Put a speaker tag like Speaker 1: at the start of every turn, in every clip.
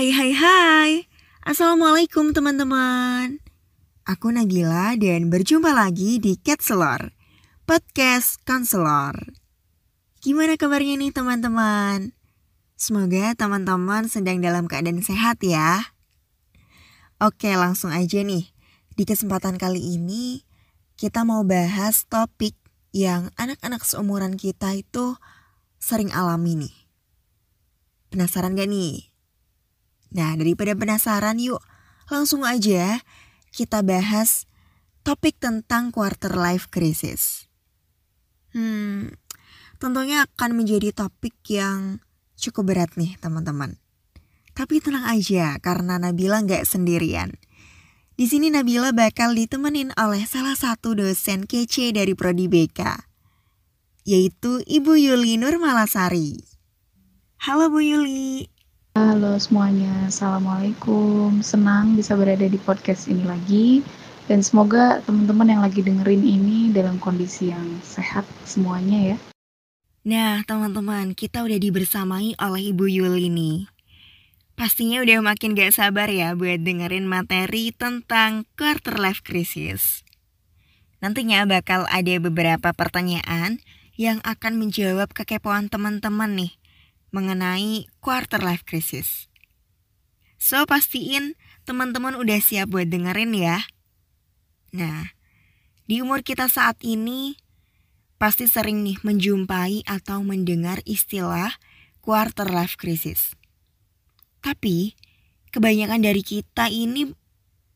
Speaker 1: Hai hai hai Assalamualaikum teman-teman Aku Nabila dan berjumpa lagi di Catselor Podcast Counselor Gimana kabarnya nih teman-teman? Semoga teman-teman sedang dalam keadaan sehat ya Oke langsung aja nih Di kesempatan kali ini kita mau bahas topik yang anak-anak seumuran kita itu sering alami nih. Penasaran gak nih? Nah, daripada penasaran yuk, langsung aja kita bahas topik tentang quarter life crisis. Hmm, tentunya akan menjadi topik yang cukup berat nih teman-teman. Tapi tenang aja karena Nabila nggak sendirian. Di sini Nabila bakal ditemenin oleh salah satu dosen kece dari Prodi BK, yaitu Ibu Yuli Nur Malasari. Halo Bu Yuli.
Speaker 2: Halo semuanya, Assalamualaikum. Senang bisa berada di podcast ini lagi. Dan semoga teman-teman yang lagi dengerin ini dalam kondisi yang sehat semuanya ya.
Speaker 1: Nah teman-teman, kita udah dibersamai oleh Ibu Yuli nih. Pastinya udah makin gak sabar ya buat dengerin materi tentang quarter life crisis. Nantinya bakal ada beberapa pertanyaan yang akan menjawab kekepoan teman-teman nih mengenai quarter life crisis. So pastiin teman-teman udah siap buat dengerin ya. Nah, di umur kita saat ini pasti sering nih menjumpai atau mendengar istilah quarter life crisis. Tapi kebanyakan dari kita ini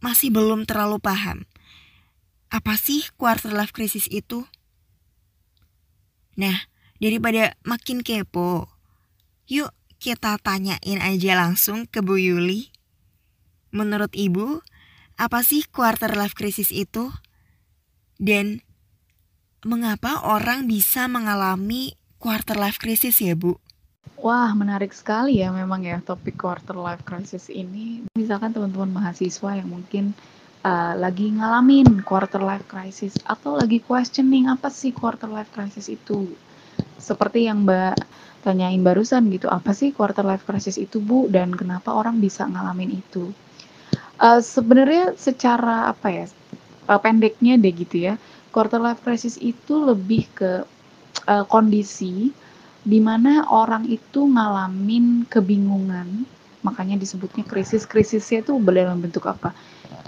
Speaker 1: masih belum terlalu paham. Apa sih quarter life crisis itu? Nah, daripada makin kepo, Yuk kita tanyain aja langsung ke Bu Yuli. Menurut Ibu, apa sih quarter life crisis itu? Dan mengapa orang bisa mengalami quarter life crisis ya Bu?
Speaker 2: Wah, menarik sekali ya memang ya topik quarter life crisis ini. Misalkan teman-teman mahasiswa yang mungkin uh, lagi ngalamin quarter life crisis atau lagi questioning apa sih quarter life crisis itu. Seperti yang Mbak tanyain barusan gitu, apa sih quarter life crisis itu Bu dan kenapa orang bisa ngalamin itu? Uh, sebenarnya secara apa ya, uh, pendeknya deh gitu ya, quarter life crisis itu lebih ke uh, kondisi di mana orang itu ngalamin kebingungan, makanya disebutnya krisis. Krisisnya itu dalam bentuk apa?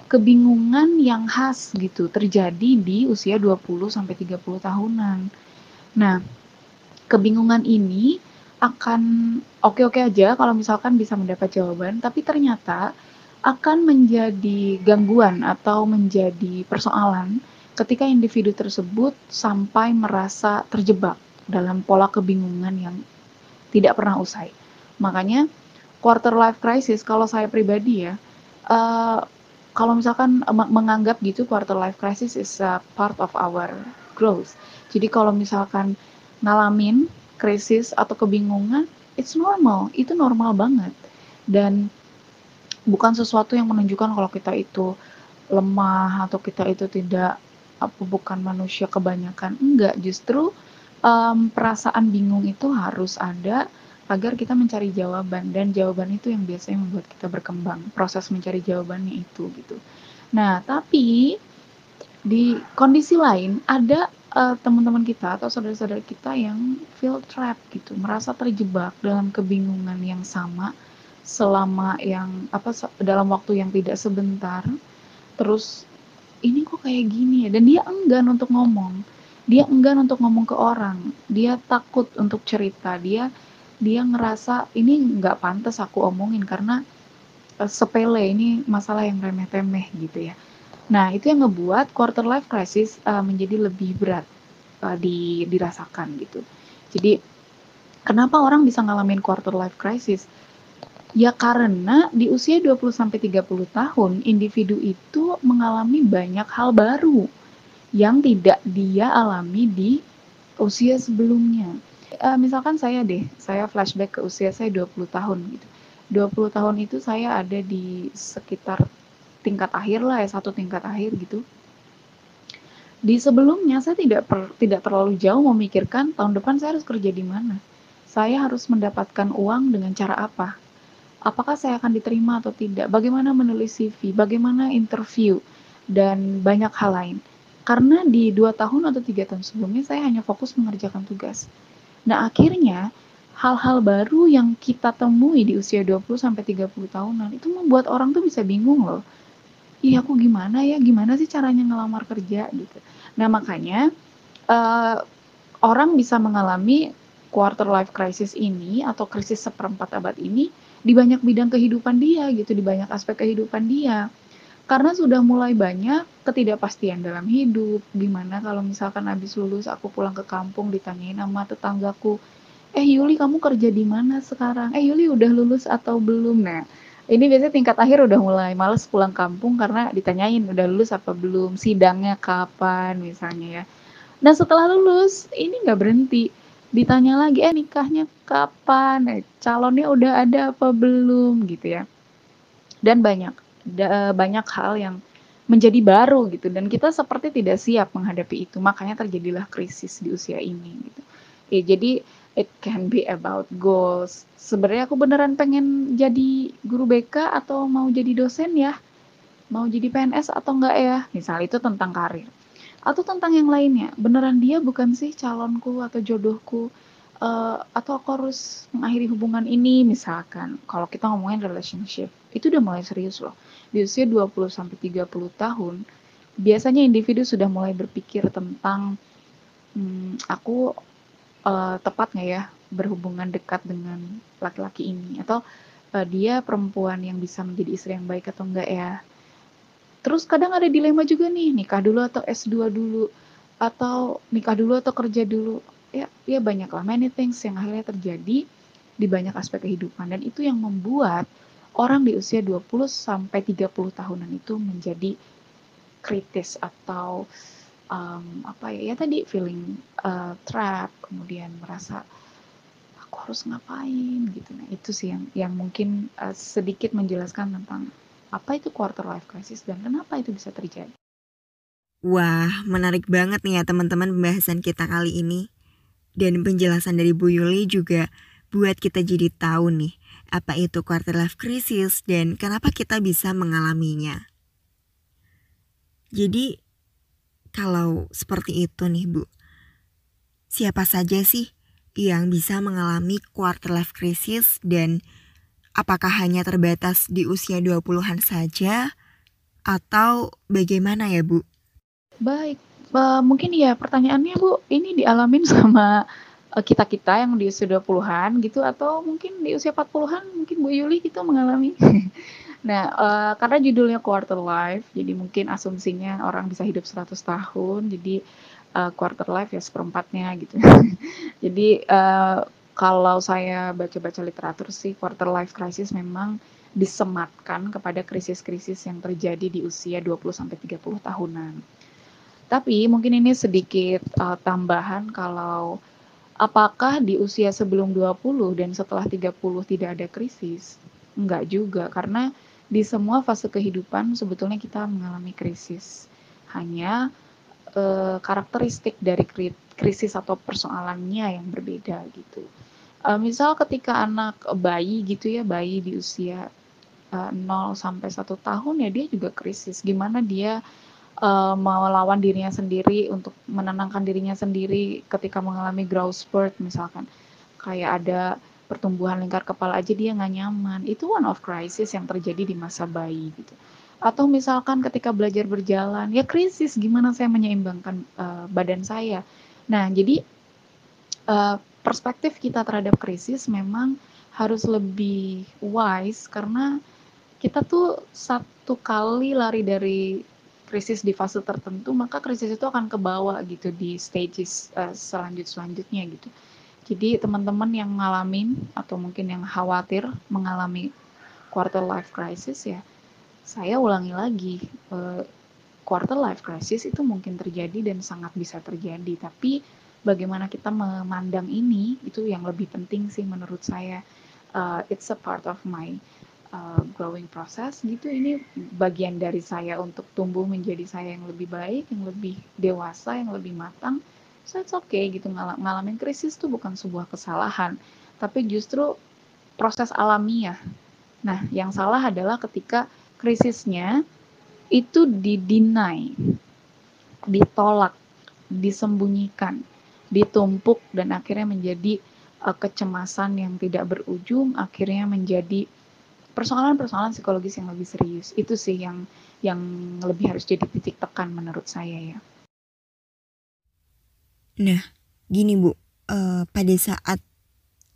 Speaker 2: Kebingungan yang khas gitu, terjadi di usia 20 sampai 30 tahunan. Nah, kebingungan ini akan oke-oke aja kalau misalkan bisa mendapat jawaban, tapi ternyata akan menjadi gangguan atau menjadi persoalan ketika individu tersebut sampai merasa terjebak dalam pola kebingungan yang tidak pernah usai. Makanya quarter life crisis kalau saya pribadi ya, uh, kalau misalkan menganggap gitu quarter life crisis is a part of our growth. Jadi kalau misalkan ngalamin krisis atau kebingungan, it's normal, itu normal banget. Dan bukan sesuatu yang menunjukkan kalau kita itu lemah atau kita itu tidak apa bukan manusia kebanyakan. Enggak, justru um, perasaan bingung itu harus ada agar kita mencari jawaban dan jawaban itu yang biasanya membuat kita berkembang. Proses mencari jawabannya itu gitu. Nah, tapi di kondisi lain ada uh, teman-teman kita atau saudara-saudara kita yang feel trap gitu, merasa terjebak dalam kebingungan yang sama selama yang apa dalam waktu yang tidak sebentar. Terus ini kok kayak gini ya dan dia enggan untuk ngomong. Dia enggan untuk ngomong ke orang. Dia takut untuk cerita. Dia dia ngerasa ini nggak pantas aku omongin karena uh, sepele ini masalah yang remeh-temeh gitu ya Nah, itu yang ngebuat quarter life crisis uh, menjadi lebih berat uh, di, dirasakan gitu. Jadi, kenapa orang bisa ngalamin quarter life crisis? Ya karena di usia 20-30 tahun, individu itu mengalami banyak hal baru yang tidak dia alami di usia sebelumnya. Uh, misalkan saya deh, saya flashback ke usia saya 20 tahun gitu. 20 tahun itu saya ada di sekitar tingkat akhir lah ya satu tingkat akhir gitu di sebelumnya saya tidak per, tidak terlalu jauh memikirkan tahun depan saya harus kerja di mana saya harus mendapatkan uang dengan cara apa apakah saya akan diterima atau tidak, bagaimana menulis CV, bagaimana interview, dan banyak hal lain. Karena di dua tahun atau tiga tahun sebelumnya saya hanya fokus mengerjakan tugas. Nah akhirnya hal-hal baru yang kita temui di usia 20 sampai 30 tahunan itu membuat orang tuh bisa bingung loh. Iya aku gimana ya, gimana sih caranya ngelamar kerja gitu. Nah makanya uh, orang bisa mengalami quarter life crisis ini atau krisis seperempat abad ini di banyak bidang kehidupan dia gitu, di banyak aspek kehidupan dia. Karena sudah mulai banyak ketidakpastian dalam hidup. Gimana kalau misalkan habis lulus aku pulang ke kampung ditanyain sama tetanggaku, "Eh Yuli kamu kerja di mana sekarang? Eh Yuli udah lulus atau belum?" Nah, ini biasanya tingkat akhir udah mulai males pulang kampung karena ditanyain udah lulus apa belum, sidangnya kapan? misalnya ya. Nah setelah lulus ini nggak berhenti. Ditanya lagi eh nikahnya kapan? Eh, calonnya udah ada apa belum? gitu ya. Dan banyak da, banyak hal yang menjadi baru gitu. Dan kita seperti tidak siap menghadapi itu. Makanya terjadilah krisis di usia ini gitu. Ya jadi it can be about goals. Sebenarnya aku beneran pengen jadi guru BK atau mau jadi dosen ya? Mau jadi PNS atau enggak ya? Misal itu tentang karir. Atau tentang yang lainnya. Beneran dia bukan sih calonku atau jodohku? Uh, atau aku harus mengakhiri hubungan ini? Misalkan kalau kita ngomongin relationship itu udah mulai serius loh. Di usia 20 sampai 30 tahun biasanya individu sudah mulai berpikir tentang hmm, aku uh, tepat nggak ya berhubungan dekat dengan laki-laki ini? Atau uh, dia perempuan yang bisa menjadi istri yang baik atau enggak ya? Terus kadang ada dilema juga nih, nikah dulu atau S2 dulu? Atau nikah dulu atau kerja dulu. Ya, ya banyak lah many things yang akhirnya terjadi di banyak aspek kehidupan. Dan itu yang membuat orang di usia 20 sampai 30 tahunan itu menjadi kritis atau um, apa ya ya tadi feeling uh, trap kemudian merasa aku harus ngapain gitu nah itu sih yang yang mungkin uh, sedikit menjelaskan tentang apa itu quarter life crisis dan kenapa itu bisa terjadi.
Speaker 1: Wah, menarik banget nih ya teman-teman pembahasan kita kali ini. Dan penjelasan dari Bu Yuli juga buat kita jadi tahu nih apa itu quarter life crisis dan kenapa kita bisa mengalaminya. Jadi kalau seperti itu nih Bu, siapa saja sih yang bisa mengalami quarter life crisis dan Apakah hanya terbatas di usia 20-an saja atau bagaimana ya, Bu?
Speaker 2: Baik, uh, mungkin ya pertanyaannya Bu, ini dialamin sama uh, kita-kita yang di usia 20-an gitu atau mungkin di usia 40-an mungkin Bu Yuli gitu mengalami. nah, uh, karena judulnya quarter life, jadi mungkin asumsinya orang bisa hidup 100 tahun, jadi uh, quarter life ya seperempatnya gitu. jadi uh, kalau saya baca-baca literatur sih quarter life crisis memang disematkan kepada krisis-krisis yang terjadi di usia 20 sampai 30 tahunan. Tapi mungkin ini sedikit uh, tambahan kalau apakah di usia sebelum 20 dan setelah 30 tidak ada krisis? Enggak juga karena di semua fase kehidupan sebetulnya kita mengalami krisis. Hanya uh, karakteristik dari krisis atau persoalannya yang berbeda gitu uh, misal ketika anak bayi gitu ya, bayi di usia, uh, 0 sampai 1 tahun ya dia juga krisis, gimana dia, uh, melawan dirinya sendiri untuk menenangkan dirinya sendiri ketika mengalami growth spurt misalkan. Kayak ada pertumbuhan lingkar kepala aja dia nggak nyaman, itu one of crisis yang terjadi di masa bayi gitu. Atau misalkan ketika belajar berjalan, ya krisis gimana saya menyeimbangkan, uh, badan saya. Nah jadi, uh, perspektif kita terhadap krisis memang harus lebih wise karena kita tuh satu kali lari dari krisis di fase tertentu maka krisis itu akan ke bawah gitu di stages uh, selanjut selanjutnya gitu jadi teman-teman yang ngalamin atau mungkin yang khawatir mengalami quarter life crisis ya saya ulangi lagi uh, quarter life crisis itu mungkin terjadi dan sangat bisa terjadi. Tapi bagaimana kita memandang ini itu yang lebih penting sih menurut saya. Uh, it's a part of my uh, growing process gitu. Ini bagian dari saya untuk tumbuh menjadi saya yang lebih baik yang lebih dewasa yang lebih matang so it's okay gitu Ngal ngalamin krisis tuh bukan sebuah kesalahan tapi justru proses alamiah Nah, yang salah adalah ketika krisisnya itu didinai, ditolak, disembunyikan, ditumpuk dan akhirnya menjadi uh, kecemasan yang tidak berujung, akhirnya menjadi persoalan-persoalan psikologis yang lebih serius. Itu sih yang yang lebih harus jadi titik tekan menurut saya ya.
Speaker 1: Nah, gini Bu, uh, pada saat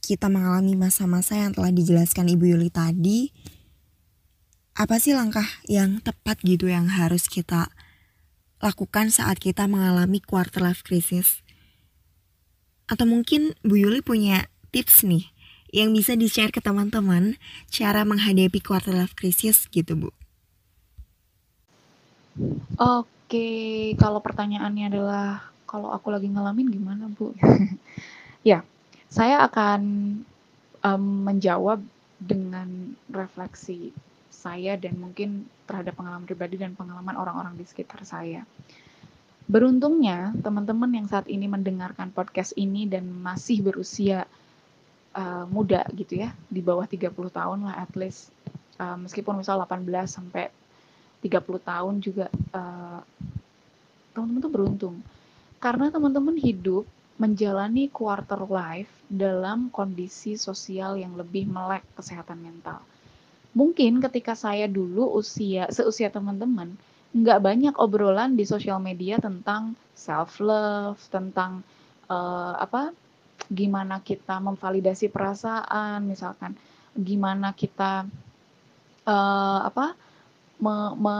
Speaker 1: kita mengalami masa-masa yang telah dijelaskan Ibu Yuli tadi, apa sih langkah yang tepat gitu yang harus kita lakukan saat kita mengalami quarter life crisis? Atau mungkin Bu Yuli punya tips nih yang bisa di-share ke teman-teman cara menghadapi quarter life crisis gitu Bu.
Speaker 2: Oke, kalau pertanyaannya adalah kalau aku lagi ngalamin gimana Bu? ya, saya akan um, menjawab dengan refleksi saya dan mungkin terhadap pengalaman pribadi dan pengalaman orang-orang di sekitar saya. Beruntungnya, teman-teman yang saat ini mendengarkan podcast ini dan masih berusia uh, muda gitu ya, di bawah 30 tahun lah at least, uh, meskipun misal 18 sampai 30 tahun juga uh, teman-teman tuh beruntung. Karena teman-teman hidup menjalani quarter life dalam kondisi sosial yang lebih melek kesehatan mental. Mungkin ketika saya dulu usia seusia teman-teman nggak banyak obrolan di sosial media tentang self love tentang uh, apa gimana kita memvalidasi perasaan misalkan gimana kita uh, apa me, me,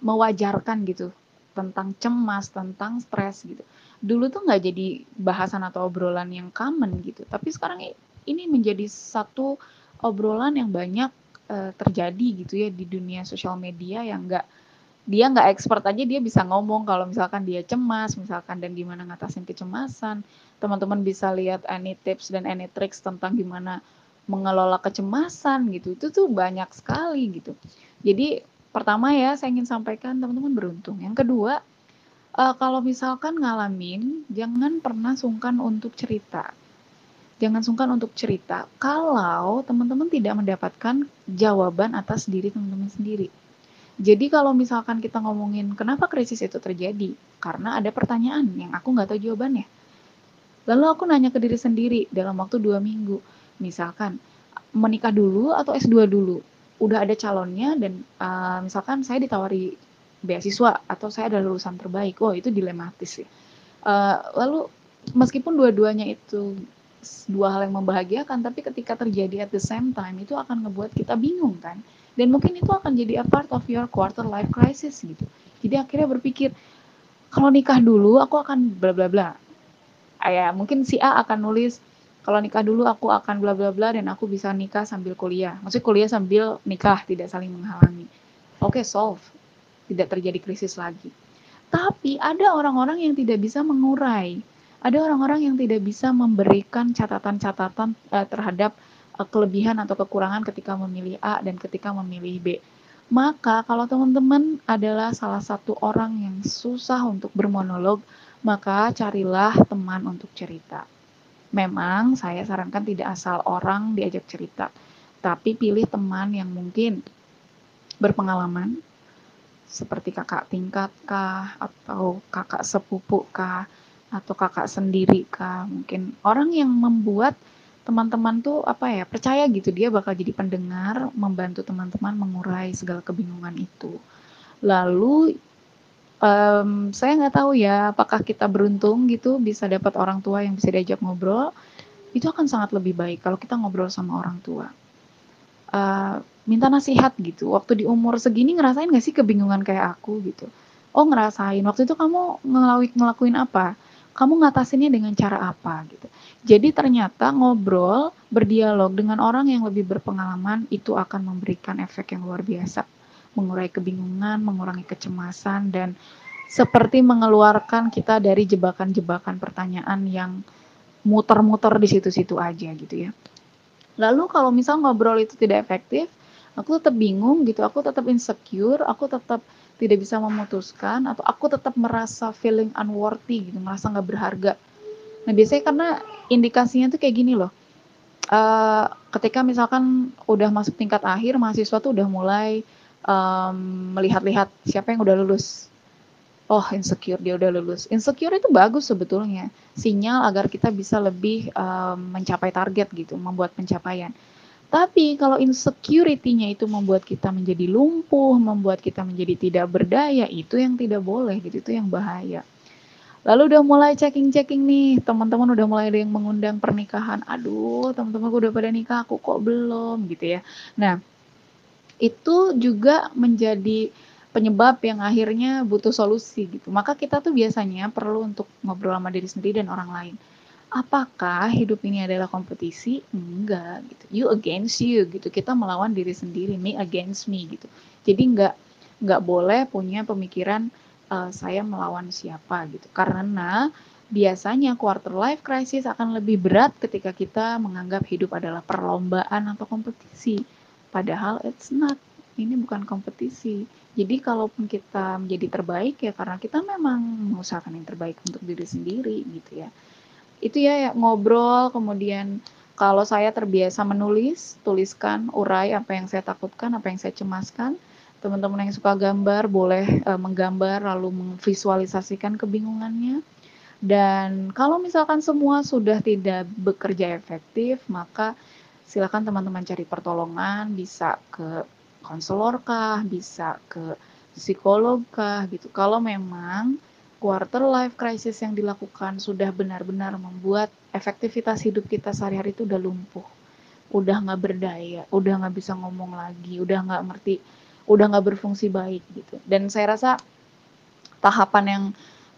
Speaker 2: mewajarkan gitu tentang cemas tentang stres gitu. Dulu tuh nggak jadi bahasan atau obrolan yang common gitu. Tapi sekarang ini menjadi satu obrolan yang banyak uh, terjadi gitu ya di dunia sosial media yang enggak dia nggak expert aja dia bisa ngomong kalau misalkan dia cemas misalkan dan gimana ngatasin kecemasan. Teman-teman bisa lihat any tips dan any tricks tentang gimana mengelola kecemasan gitu. Itu tuh banyak sekali gitu. Jadi pertama ya saya ingin sampaikan teman-teman beruntung yang kedua uh, kalau misalkan ngalamin jangan pernah sungkan untuk cerita jangan sungkan untuk cerita kalau teman-teman tidak mendapatkan jawaban atas diri teman-teman sendiri. Jadi kalau misalkan kita ngomongin kenapa krisis itu terjadi, karena ada pertanyaan yang aku nggak tahu jawabannya. Lalu aku nanya ke diri sendiri dalam waktu dua minggu, misalkan menikah dulu atau S2 dulu. Udah ada calonnya dan uh, misalkan saya ditawari beasiswa atau saya adalah lulusan terbaik, oh itu dilematis ya. Uh, lalu meskipun dua-duanya itu dua hal yang membahagiakan tapi ketika terjadi at the same time itu akan ngebuat kita bingung kan? Dan mungkin itu akan jadi a part of your quarter life crisis gitu. Jadi akhirnya berpikir kalau nikah dulu aku akan bla bla bla ya mungkin si A akan nulis kalau nikah dulu aku akan bla bla bla dan aku bisa nikah sambil kuliah. Maksudnya kuliah sambil nikah tidak saling menghalangi. Oke okay, solve. Tidak terjadi krisis lagi. Tapi ada orang-orang yang tidak bisa mengurai. Ada orang-orang yang tidak bisa memberikan catatan-catatan uh, terhadap uh, kelebihan atau kekurangan ketika memilih A dan ketika memilih B. Maka kalau teman-teman adalah salah satu orang yang susah untuk bermonolog, maka carilah teman untuk cerita. Memang saya sarankan tidak asal orang diajak cerita, tapi pilih teman yang mungkin berpengalaman, seperti kakak tingkat kah, atau kakak sepupu kah, atau kakak sendiri kah. Mungkin orang yang membuat teman-teman tuh apa ya percaya gitu dia bakal jadi pendengar membantu teman-teman mengurai segala kebingungan itu. Lalu um, saya nggak tahu ya apakah kita beruntung gitu bisa dapat orang tua yang bisa diajak ngobrol. Itu akan sangat lebih baik kalau kita ngobrol sama orang tua. Uh, minta nasihat gitu. Waktu di umur segini ngerasain gak sih kebingungan kayak aku gitu? Oh ngerasain. Waktu itu kamu ngelakuin ngelakuin apa? Kamu ngatasinnya dengan cara apa gitu. Jadi ternyata ngobrol, berdialog dengan orang yang lebih berpengalaman itu akan memberikan efek yang luar biasa. Mengurai kebingungan, mengurangi kecemasan dan seperti mengeluarkan kita dari jebakan-jebakan pertanyaan yang muter-muter di situ-situ aja gitu ya. Lalu kalau misal ngobrol itu tidak efektif, aku tetap bingung gitu, aku tetap insecure, aku tetap tidak bisa memutuskan atau aku tetap merasa feeling unworthy gitu merasa nggak berharga nah biasanya karena indikasinya tuh kayak gini loh uh, ketika misalkan udah masuk tingkat akhir mahasiswa tuh udah mulai melihat-lihat siapa yang udah lulus oh insecure dia udah lulus insecure itu bagus sebetulnya sinyal agar kita bisa lebih um, mencapai target gitu membuat pencapaian tapi kalau insecurity-nya itu membuat kita menjadi lumpuh, membuat kita menjadi tidak berdaya, itu yang tidak boleh gitu, itu yang bahaya. Lalu udah mulai checking-checking nih, teman-teman udah mulai ada yang mengundang pernikahan. Aduh, teman-teman udah pada nikah, aku kok belum gitu ya. Nah, itu juga menjadi penyebab yang akhirnya butuh solusi gitu. Maka kita tuh biasanya perlu untuk ngobrol sama diri sendiri dan orang lain. Apakah hidup ini adalah kompetisi? Enggak gitu. You against you gitu. Kita melawan diri sendiri, me against me gitu. Jadi enggak enggak boleh punya pemikiran uh, saya melawan siapa gitu. Karena biasanya quarter life crisis akan lebih berat ketika kita menganggap hidup adalah perlombaan atau kompetisi. Padahal it's not. Ini bukan kompetisi. Jadi kalaupun kita menjadi terbaik ya karena kita memang mengusahakan yang terbaik untuk diri sendiri gitu ya. Itu ya, ya ngobrol kemudian kalau saya terbiasa menulis, tuliskan, urai apa yang saya takutkan, apa yang saya cemaskan teman-teman yang suka gambar boleh uh, menggambar lalu memvisualisasikan kebingungannya. Dan kalau misalkan semua sudah tidak bekerja efektif, maka silakan teman-teman cari pertolongan, bisa ke konselor kah, bisa ke psikolog kah gitu. Kalau memang quarter life crisis yang dilakukan sudah benar-benar membuat efektivitas hidup kita sehari-hari itu udah lumpuh, udah nggak berdaya, udah nggak bisa ngomong lagi, udah nggak ngerti udah nggak berfungsi baik gitu. Dan saya rasa tahapan yang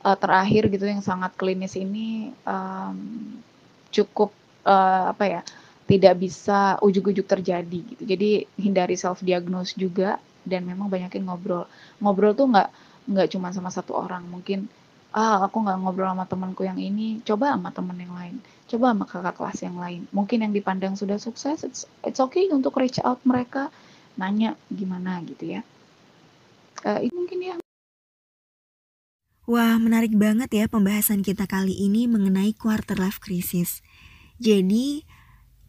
Speaker 2: uh, terakhir gitu yang sangat klinis ini um, cukup uh, apa ya tidak bisa ujuk-ujuk terjadi gitu. Jadi hindari self diagnose juga dan memang banyakin ngobrol. Ngobrol tuh nggak nggak cuma sama satu orang. Mungkin ah aku nggak ngobrol sama temanku yang ini, coba sama teman yang lain, coba sama kakak kelas yang lain. Mungkin yang dipandang sudah sukses, it's, it's okay untuk reach out mereka nanya gimana gitu ya. Uh, itu mungkin ya.
Speaker 1: Wah, menarik banget ya pembahasan kita kali ini mengenai quarter life crisis. Jadi,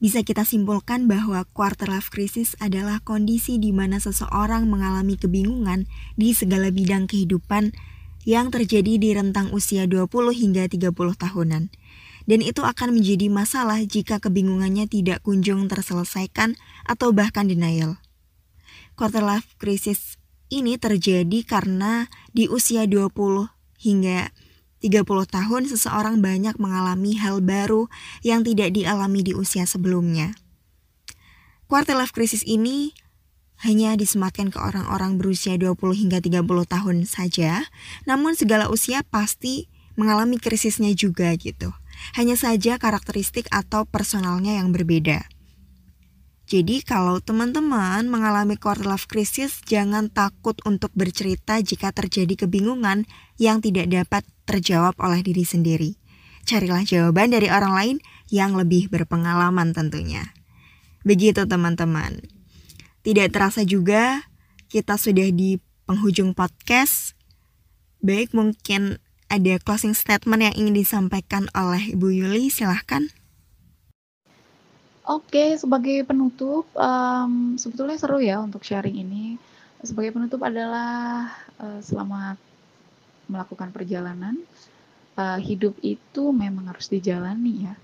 Speaker 1: bisa kita simpulkan bahwa quarter life crisis adalah kondisi di mana seseorang mengalami kebingungan di segala bidang kehidupan yang terjadi di rentang usia 20 hingga 30 tahunan. Dan itu akan menjadi masalah jika kebingungannya tidak kunjung terselesaikan atau bahkan denial quarter life crisis ini terjadi karena di usia 20 hingga 30 tahun seseorang banyak mengalami hal baru yang tidak dialami di usia sebelumnya. Quarter life crisis ini hanya disematkan ke orang-orang berusia 20 hingga 30 tahun saja, namun segala usia pasti mengalami krisisnya juga gitu. Hanya saja karakteristik atau personalnya yang berbeda. Jadi kalau teman-teman mengalami quarter life crisis, jangan takut untuk bercerita jika terjadi kebingungan yang tidak dapat terjawab oleh diri sendiri. Carilah jawaban dari orang lain yang lebih berpengalaman tentunya. Begitu teman-teman. Tidak terasa juga kita sudah di penghujung podcast. Baik mungkin ada closing statement yang ingin disampaikan oleh Ibu Yuli, silahkan.
Speaker 2: Oke, sebagai penutup, um, sebetulnya seru ya untuk sharing ini. Sebagai penutup adalah, uh, selamat melakukan perjalanan. Uh, hidup itu memang harus dijalani ya,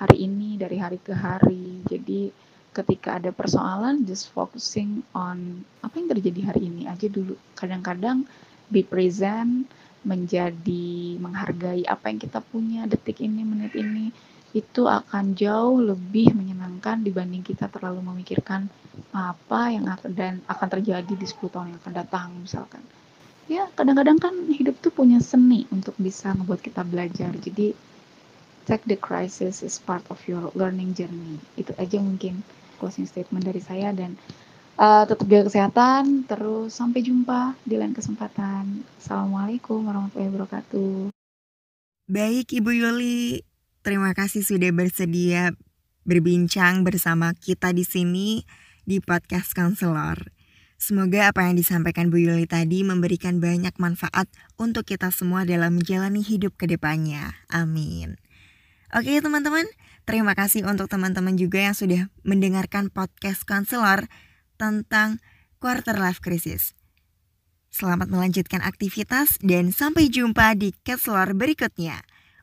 Speaker 2: hari ini dari hari ke hari. Jadi ketika ada persoalan just focusing on apa yang terjadi hari ini aja dulu. Kadang-kadang be present, menjadi menghargai apa yang kita punya detik ini, menit ini itu akan jauh lebih menyenangkan dibanding kita terlalu memikirkan apa yang akan dan akan terjadi di 10 tahun yang akan datang misalkan. Ya, kadang-kadang kan hidup tuh punya seni untuk bisa membuat kita belajar. Jadi take the crisis is part of your learning journey. Itu aja mungkin closing statement dari saya dan uh, tetap jaga kesehatan. Terus sampai jumpa di lain kesempatan. Assalamualaikum warahmatullahi wabarakatuh.
Speaker 1: Baik Ibu Yuli, Terima kasih sudah bersedia berbincang bersama kita di sini di podcast Counselor. Semoga apa yang disampaikan Bu Yuli tadi memberikan banyak manfaat untuk kita semua dalam menjalani hidup ke depannya. Amin. Oke teman-teman, terima kasih untuk teman-teman juga yang sudah mendengarkan podcast konselor tentang quarter life crisis. Selamat melanjutkan aktivitas dan sampai jumpa di Ketslor berikutnya.